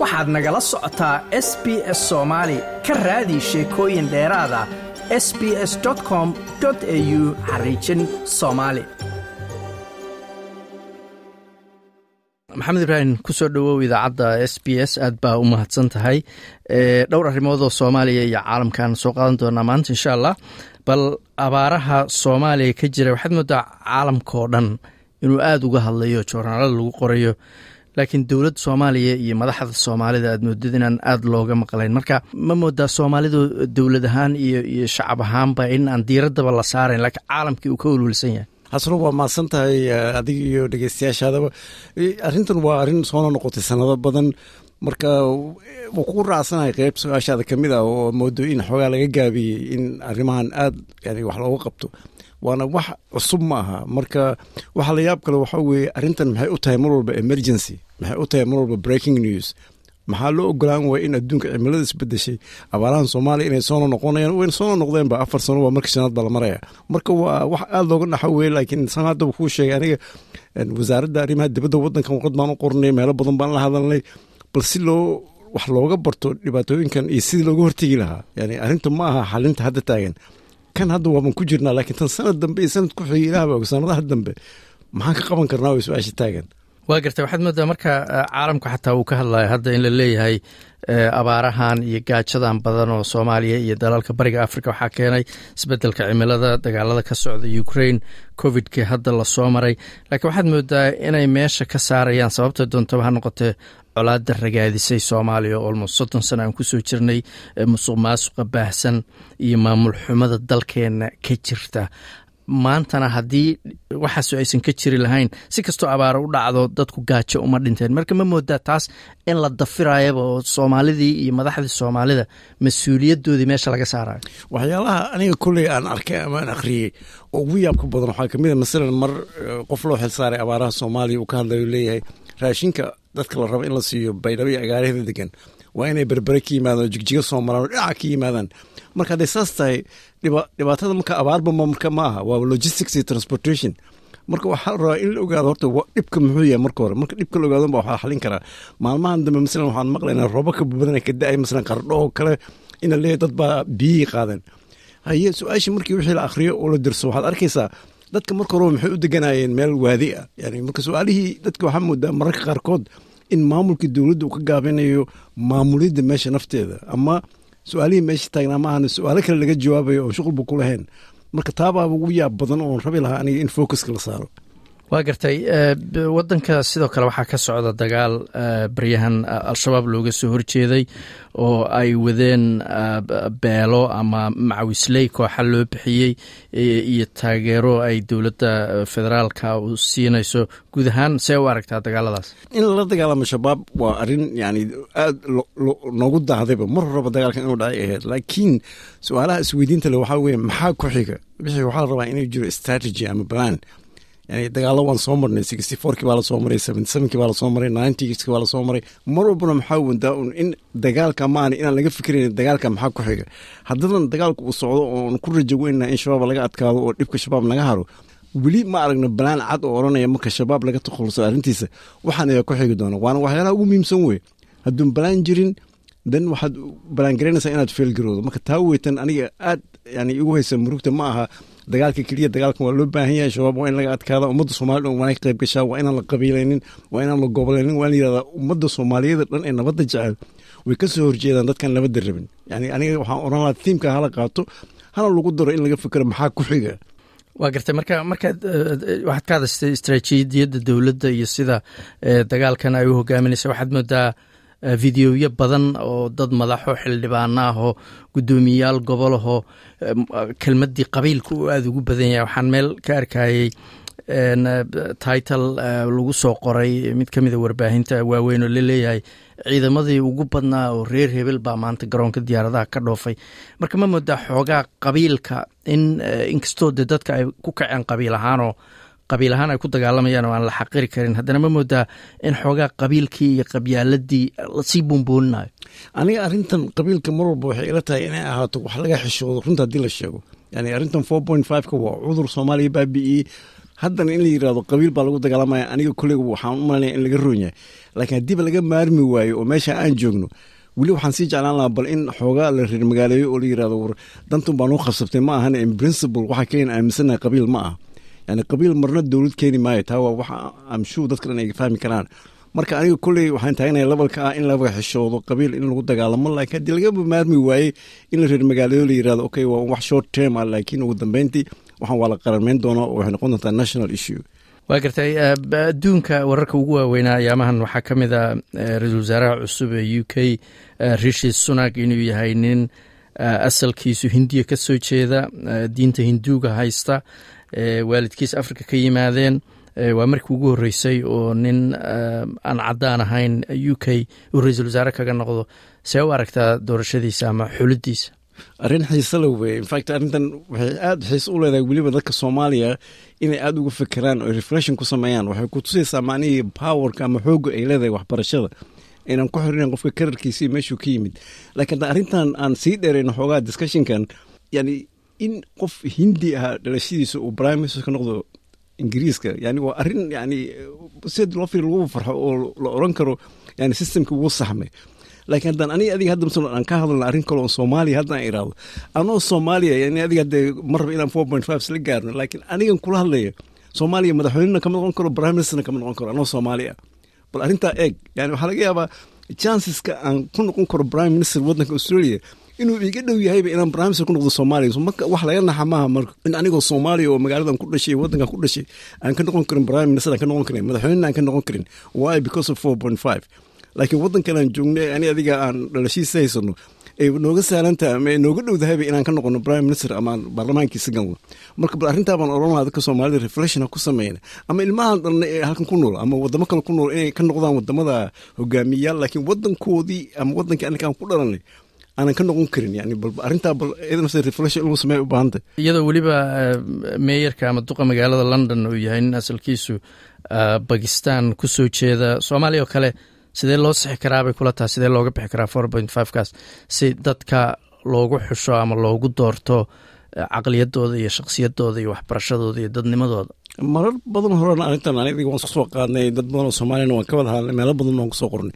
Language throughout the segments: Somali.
waxaad nagala socotaa s b s soomaali ka raadi sheekooyin dheeraada s b s com au xariijin soomaali maxamed ibraahim ku soo dhowow idaacadda s b s. Aad baa u mahadsan tahay. Dhowr arrimood oo soomaaliya iyo caalamkan soo qaadan doonaa maanta insha allah. Bal abaaraha soomaaliya ka jira waxaad moodaa caalamka oo dhan inuu aada uga hadlayo joornaalada lagu qorayo laakiin dowladda soomaaliya iyo madaxda soomaalida aad moodid inaan aada looga maqlayn. Marka ma moodaa soomaalidu dowlad ahaan iyo iyo shacab ahaanba in aan diiraddaba la saarayn laakiin caalamkii uu ka welwelsan yahay. Xasano waa mahadsan tahay adiga iyo dhegeystayaashaadaba arrintan waa arrin soona noqotay sanado badan. Marka wuu kugu raacsanahay qeyb su'aashaada ka mid ah oo moodo in xoogaa laga gaabiyey in arrimahan aad yani wax looga qabto waana wax cusub ma aha marka waxa la yaab kale waxaa weeye arrintan maxay u tahay mar walba emergency maxay u tahay mar walba breaking news. Maxaa loo ogolaan waaya in adduunka cimilada isbedeshay abaarahan soomaaliya inay soona noqonayaan wayna soona noqdeenba afar sano waa markii shanaad baa la maraya marka waa wax aada looga dhaxo weye laakiin san haddaba kuu sheegay aniga wasaaradda arrimaha dibadda waddankan warqad baan u qornay meelo badan baan la hadalnay. Bal si loo wax looga barto dhibaatooyinkan iyo sidii looga hortegi lahaa yani arrinta ma aha xalinta hadda taagan kan hadda waaban ku jirnaa laakiin tan sanad dambe iyo sanad ku xigay ilaahba og sanadaha dambe maxaan ka qaban karnaa way su'aasha taagan waa gartay waxaad moodaa marka caalamku xataa uu ka hadlayo hadda in la leeyahay abaarahan iyo gaajadan badan oo soomaaliya iyo dalalka bariga africa waxaa keenay isbeddelka cimilada dagaalada ka socda ukraine covidkii hadda la soo maray. Laakiin waxaad moodaa inay meesha ka saarayaan sababta doontaba ha noqotee colaada ragaadisay soomaaliya oo almost soddon sana aan ku soo jirnay musuq maasuqa baahsan iyo maamul xumada dalkeena ka jirta maantana haddii waxaaso aysan ka jiri lahayn si kastoo abaaro u dhacdo dadku gaajo uma dhinteen. Marka ma moodaa taas in la dafirayaba oo soomaalidii iyo madaxdii soomaalida mas'uuliyadoodii meesha laga saarayo waxyaalaha aniga kolley aan arkay ama aan akhriyey oo ugu yaabka badan waxaa ka mid a masalan mar qof loo xil saaray abaaraha soomaaliya uu ka hadlayo leeyahay raashinka dadka la rabo in la siiyo baydhabo iyo agaarahda degan waa inay berbere ka yimaadaan oo jigjiga soo maraan oo dhinaca ka yimaadaan. Marka hadday saas tahay dhibaatada marka abaarba marka ma aha waa logistics iyo transportation. Marka waxaa la rabaa in la ogaado horta dhibka muxuu yahay marka hore. Marka dhibka la ogaado ba waxaa xalin karaa. Maalmahan dambe masalan waxaan maqlaynaa rooba ka badana ka da'ay masalan qardho kale ina leeyahay dad baa biyihii qaadeen haye su'aashii markii wixii la akhriyo oo la dirso waxaad arkaysaa dadka marka horeba maxay u deganayeen meel waadi ah. Yani marka su'aalihii dadka waxaa moodaa mararka qaarkood in maamulkii dowladda uu ka gaabinayo maamulidda meesha nafteeda. Ama su'aalihii meesha taagnaa ma su'aalo kale laga jawaabayo oon shuqulba ku lahayn marka taabaaba ugu yaab badan oon rabi lahaa aniga in focuska la saaro waa gartay wadanka sidoo kale waxaa ka socda dagaal baryahan al-shabaab looga soo horjeeday oo ay wadeen beelo ama macawisley kooxa loo bixiyey iyo taageero ay dowladda federaalka u siinayso guud ahaan. See u aragtaa dagaaladaas? In lala dagaalamo shabaab waa arrin yani aad noogu daahdayba mar horeba dagaalkan inuu dhacay ahayd. Laakiin su'aalaha isweydiinta le waxaa weye maxaa ku xiga? Wixii waxaa la rabaa inuu jiro strategy ama plan yani dagaalo waan soo marnay sixty fourkii baa la soo maray seventy sevenkii baa la soo maray ninetykii baa la soo maray mar walbana maxaa wadaa un in dagaalka maana inaan laga fikirayn dagaalka maxaa ku xiga. Haddadan dagaalka uu socdo oon ku rajo in shabaab laga adkaado oo dhibka shabaab naga haro weli ma aragno balaan cad oo odhanaya marka shabaab laga takhaluso arrintiisa. Waxaan ayaa ku xigi doona waana waxyaalaha ugu muhiimsan wey hadduun balaan jirin dan waxaad balaangaraynaysaa inaad feelgarowdo marka taa weytan aniga aad yani igu haysa murugta ma aha dagaalka keliya dagaalkan waa loo baahan yahay shabaab waa in laga adkaada ummadda soomaliya dhan waa ka qayb gashaa waa inaan la qabiilaynin waa inaan la gobolaynin waa in la yirahdaa ummadda soomaaliyada dhan ee nabadda jecel way ka soo horjeedaan dadkan nabadda rabin. Yani aniga waxaan odhan lahaa tiimka hala qaato hana lagu daro in laga fikiro maxaa ku xiga. Waa gartay marka markaad waxaad ka hadashtay istraatiijiyadda dowladda iyo sida dagaalkan ay u hogaaminaysa waxaad moodaa videoyo badan oo dad madaxo xildhibaano ah oo guddoomiyayaal gobolahoo kelmaddii qabiilka uu aada ugu badan yahay. Waxaan meel ka arkayey title lagu soo qoray mid ka mida warbaahinta waaweyn oo la leeyahay ciidamadii ugu badnaa oo reer hebel baa maanta garoonka diyaaradaha ka dhoofay. Marka ma moodaa xoogaa qabiilka in inkastoo dee dadka ay ku kaceen qabiil ahaanoo qabiil ahaan ay ku dagaalamayaan oo aan la xaqiri karin. Haddana ma moodaa in xoogaa qabiilkii iyo qabyaaladii la sii buunbuuninayo aniga arrintan qabiilka mar walba waxay ila tahay inay ahaato wax laga xishoodo runta haddii la sheego. Yani arrintan four point fiveka waa cudur soomaaliya baabi'iyey haddana in la yiraahdo qabiil baa lagu dagaalamaya aniga koleyga waxaan u malanaya in laga roon yahay laakiin haddiiba laga maarmi waayo oo meesha aan joogno weli waxaan sii jeclaan lahaa bal in xoogaa la reer magaaleeyo oo la yiraahdo war dantun baa noo khasabtay. Ma ahan in principle waxa keena aaminsanahay qabiil ma ah yani qabiil marna dowlad keeni maayo. Taa waa waxa amshuu dadka dhan ay fahmi karaan. Marka aniga kolley waxaan taaganaya lebalka ah in laga xishoodo qabiil in lagu dagaalamo laakiin haddii laga maarmi waaye in la reer magaaleeyo la yiraahdo okay waa wax short term ah laakiin ugu dambeyntii waxaan waa la qaramayn doonaa oo waxay noqon doontaa national issue. Waa gartay adduunka wararka ugu waaweynaa ayaamahan waxaa ka mid a ra'iisul wasaaraha cusub ee u k rishi sunak inuu yahay nin asalkiisu hindiya ka soo jeeda diinta hinduuga haysta waalidkiis africa ka yimaadeen waa markii ugu horreysay oo nin aan caddaan ahayn u k uu ra'iisul wasaare kaga noqdo. See u aragtaa doorashadiisa ama xulidiisa? Arrin xiise la weye infact arrintan waxay aada xiise u leedahay weliba dadka soomaaliya inay aada uga fekeraan oo refreshin ku sameeyaan. Waxay ku tusaysaa macnihii powerka ama xoogga ay leedahay waxbarashada aynan ku xirinayn qofka kararkiisii meeshuu ka yimid. Laakiin hadda arrintan aan sii dheerayno xoogaa discussionkan yani in qof hindi ah dhalashadiisa uu prime minister ka noqdo ingiriiska yani waa arrin yani sid loo firi lagu farxo oo la oran karo yani systemkii wuu saxmay. Laakiin haddaan aniga adiga hadda masal aan ka hadalna arrin kale oo soomaaliya haddaan iraahdo anoo soomaaliya yani adiga haddee marraba inaan four point five isla gaarno laakiin anigan kula hadlaya soomaaliya madaxweynena kama noqon karo prime ministerna kama noqon karo anoo soomaaliya bal arrintaa eeg. Yani waxaa laga yaabaa chanceska aan ku noqon karo prime minister waddanka australia inuu iga dhow yahayba inaan prime minister ku noqdo soomaaliya. Marka wax laga naxa maaha marka in anigoo soomaaliya oo magaaladan ku dhashay waddankan ku dhashay aan ka noqon karin prime minister aan ka noqon karin madaxweynena aan ka noqon karin. Why? Because of four point five. Laakiin waddankan aan joognay ani adiga aan dhalashiisa haysano ay nooga sahlantaha ama ay nooga dhowdahayba inaan ka noqono prime minister ama aan baarlamaankiisa galno marka bal arrintaa baan lahaa dadka soomaalida reflection ha ku sameyna ama ilmahan dhalna ee halkan ku nool ama wadamo kale ku nool inay ka noqdaan waddamada hogaamiyayaal laakiin waddankoodii ama waddankii aniga aan ku dhalanay aanan ka noqon karin. Yani bal arrintaa bal iyadana reflection inuu sameeya u baahantay. Iyadoo weliba meeyarka ama duqa magaalada london uu yahay nin asalkiisu bakistan ku soo jeeda soomaaliya oo kale sidee loo sixi karaa bay kula tahay? Sidee looga bixi karaa four point five kaas? Si dadka loogu xusho ama loogu doorto caqliyadooda iyo shakhsiyadooda iyo waxbarashadooda iyo dadnimadooda? Marar badan horena arrintan aniga waan isku soo qaadnay dad badan oo soomaaliyana waan ka wada hadlay meelo badan waan ku soo qornay.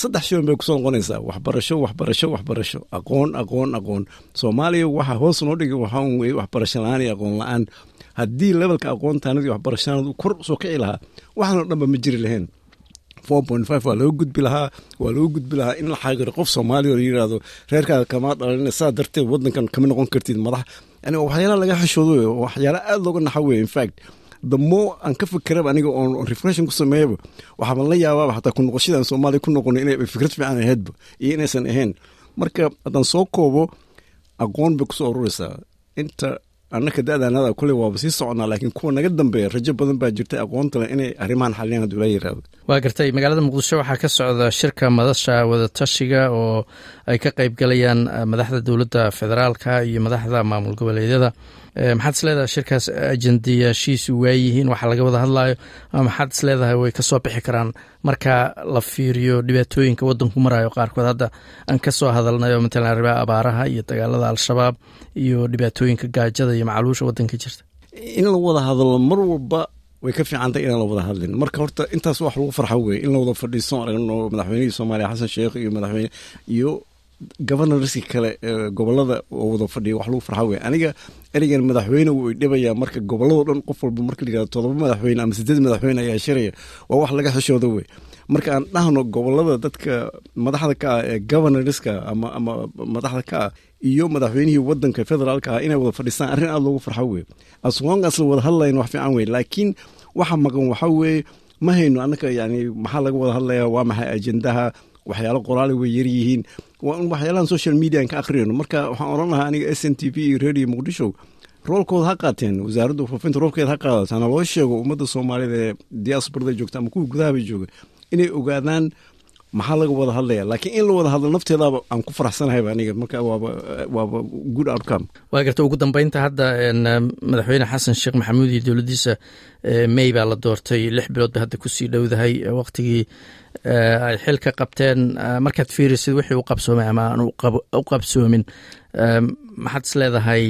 Saddex shiban bay ku soo noqonaysaa. Waxbarasho waxbarasho waxbarasho. Aqoon aqoon aqoon. Soomaaliya waxa hoos noo dhigay waxaa weye waxbarasho la'aan iyo aqoon la'aan. Haddii levelka aqoontaanadii waxbarashaanadu kor soo kici lahaa waxaanoo dhanba ma jiri lahayn waa loo gudbi lahaa waa loo gudbi lahaa in la xaagiro qof soomaaliya oo la yidhaahdo reerkaada kama dhalin saa darteed waddankan kama noqon kartid madax yani waxyaalaha laga xishoodo waxyaala aada looga naxa wey infact more aan ka fikiraba aniga oon refreshin ku sameeyaba waxaaban la yaabaaba xataa ku noqoshadaan soomaaliya ku noqono inay fikrad fiican ahaydba iyo inaysan ahayn. Marka haddaan soo koobo aqoon bay ku soo ururaysaa inta annaka da-daanada kule waaba sii soconaa laakiin kuwa naga dambeeya rajo badan baa jirta aqoonta leh inay arrimahan xaliyaan hadduu laa yiraahdo. Waa gartay magaalada muqdisho waxaa ka socda shirka madasha wadatashiga oo ay ka qayb galayaan madaxda dowladda federaalka iyo madaxda maamul goboleedyada maxaad is leedahay shirkaas ajendayaashiisu waayihiin waxa laga wada hadlayo ama maxaad is leedahay? Way ka soo bixi karaan. Marka la fiiriyo dhibaatooyinka wadanku marayo qaarkood hadda aan ka soo hadalnayo matalan arrimaha abaaraha iyo dagaalada al-shabaab iyo dhibaatooyinka gaajada iyo macaluusha wadanka jirta. In la wada hadlo mar walba way ka fiicantay inaan la wada hadlin. Marka horta intaas wax lagu farxo weye in la wada fadhiisto aragno madaxweynihii soomaaliya xasan sheekh iyo madaxweyne iyo governorski kale gobollada wada fadhiya wax lagu farxa weye aniga ereygan madaxweyne wuu idhibayaa marka gobolladoo dhan qof walba marka la yihahdo todoba madaxweyne ama sideed madaxweyne ayaa shiraya waa wax laga xishooda wey marka aan dhahno gobollada dadka madaxda ka ah ee governorska ama ama madaxda ka ah iyo madaxweynihii wadanka federaalka ah inay wada fadhiistaan arrin aada loogu farxo wey la wada hadlayn wax fiican wey laakiin waxa maqan waxa weeye ma hayno annaka yani maxaa laga wada hadlaya waa maxay ajendaha waxyaalo qoraali way yaryihiin waa in waxyaalahan social media aan ka akhriyayno. Marka waxaan odhan lahaa aniga s n t v iyo radio muqdisho roolkooda ha qaateen wasaaradda foofinta roolkeeda ha qaadato hana loo sheego ummadda soomaalida ee diasporada joogta ama kuwa gudahaba jooga inay ogaadaan maxaa laga wada hadlaya laakiin in la wada hadlo nafteedaaba aan ku faraxsanahayba aniga marka waaba waaba good outcome. Waa garta ugu dambeynta hadda madaxweyne xasan sheekh maxamuud iyo dowladdiisa may baa la doortay. Lix bilood ba hadda ku sii dhowdahay waqtigii ay xilka qabteen markaad fiirisid wixii u qabsoomay ama aan u qabsoomin maxaad is leedahay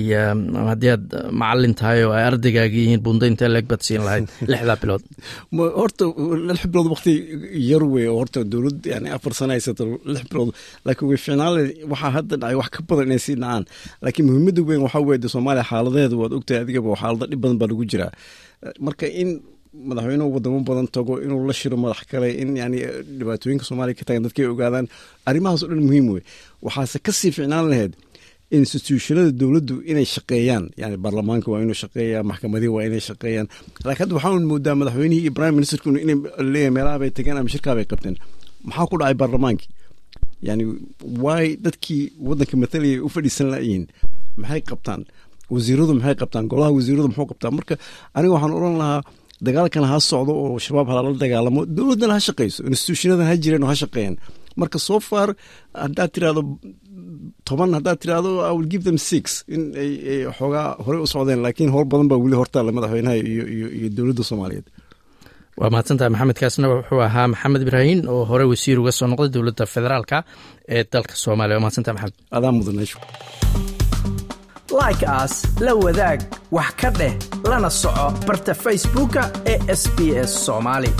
haddii aad macalin tahay oo ay ardaygaagi yihiin bunda intee leeg baad siin lahayd lixdaa bilood? Horta lix bilood wakti yar wey oo horta dowlad yani afar sana haysato lix bilood. Laakiin way ficnaale waxaa hadda dhacay wax ka badan inay sii dhacaan. Laakiin muhiimadda weyn waxaa weye de soomaaliya xaaladeeda waad ogtahay adigaba xaalado dhib badan baa lagu jiraa. Marka in madaxweynuhu wadamo badan tago inuu la shiro madax kale in yani dhibaatooyinka soomaaliya ka tagan dadka ay ogaadaan. Arrimahaas o dhan muhiim wey waxaase ka sii ficnaan lahayd institutionada dowladdu inay shaqeeyaan. Yani baarlamaanka waa inuu shaqeeya maxkamadihi waa inay shaqeeyaan. Laakiin hadda waxaan moodaa madaxweynihii iyo prime ministerku inay leeyahay meelaha bay tageen ama shirkaa qabteen maxaa ku dhacay baarlamaankii yani waay dadkii waddanka matalayay u fadhiisan layihiin maxay qabtaan? Wasiiradu maxay qabtaan? Golaha wasiiradu muxuu qabtaan marka aniga waxaan odhan lahaa dagaalkan ha socdo oo shabaab halala dagaalamo dowladdana ha shaqeyso institutionadan ha jireen oo ha shaqeeyaan. Marka so far haddaad tirahdo toban haddaad tirahdo i will give them six in ay xoogaa horey u socdeen laakiin howl badan baa weli hortaalla madaxweynaha iyo dowladda soomaaliyeed. Waa mahadsantahay maxamed kaasna wuxuu ahaa maxamed ibraahin oo hore wasiir uga soo noqday dowladda federaalka ee dalka soomaaliya. Waa mahadsantahay maxamed. Adaa mudan like aas la wadaag wax ka dheh lana soco barta facebooka ee sb s soomaali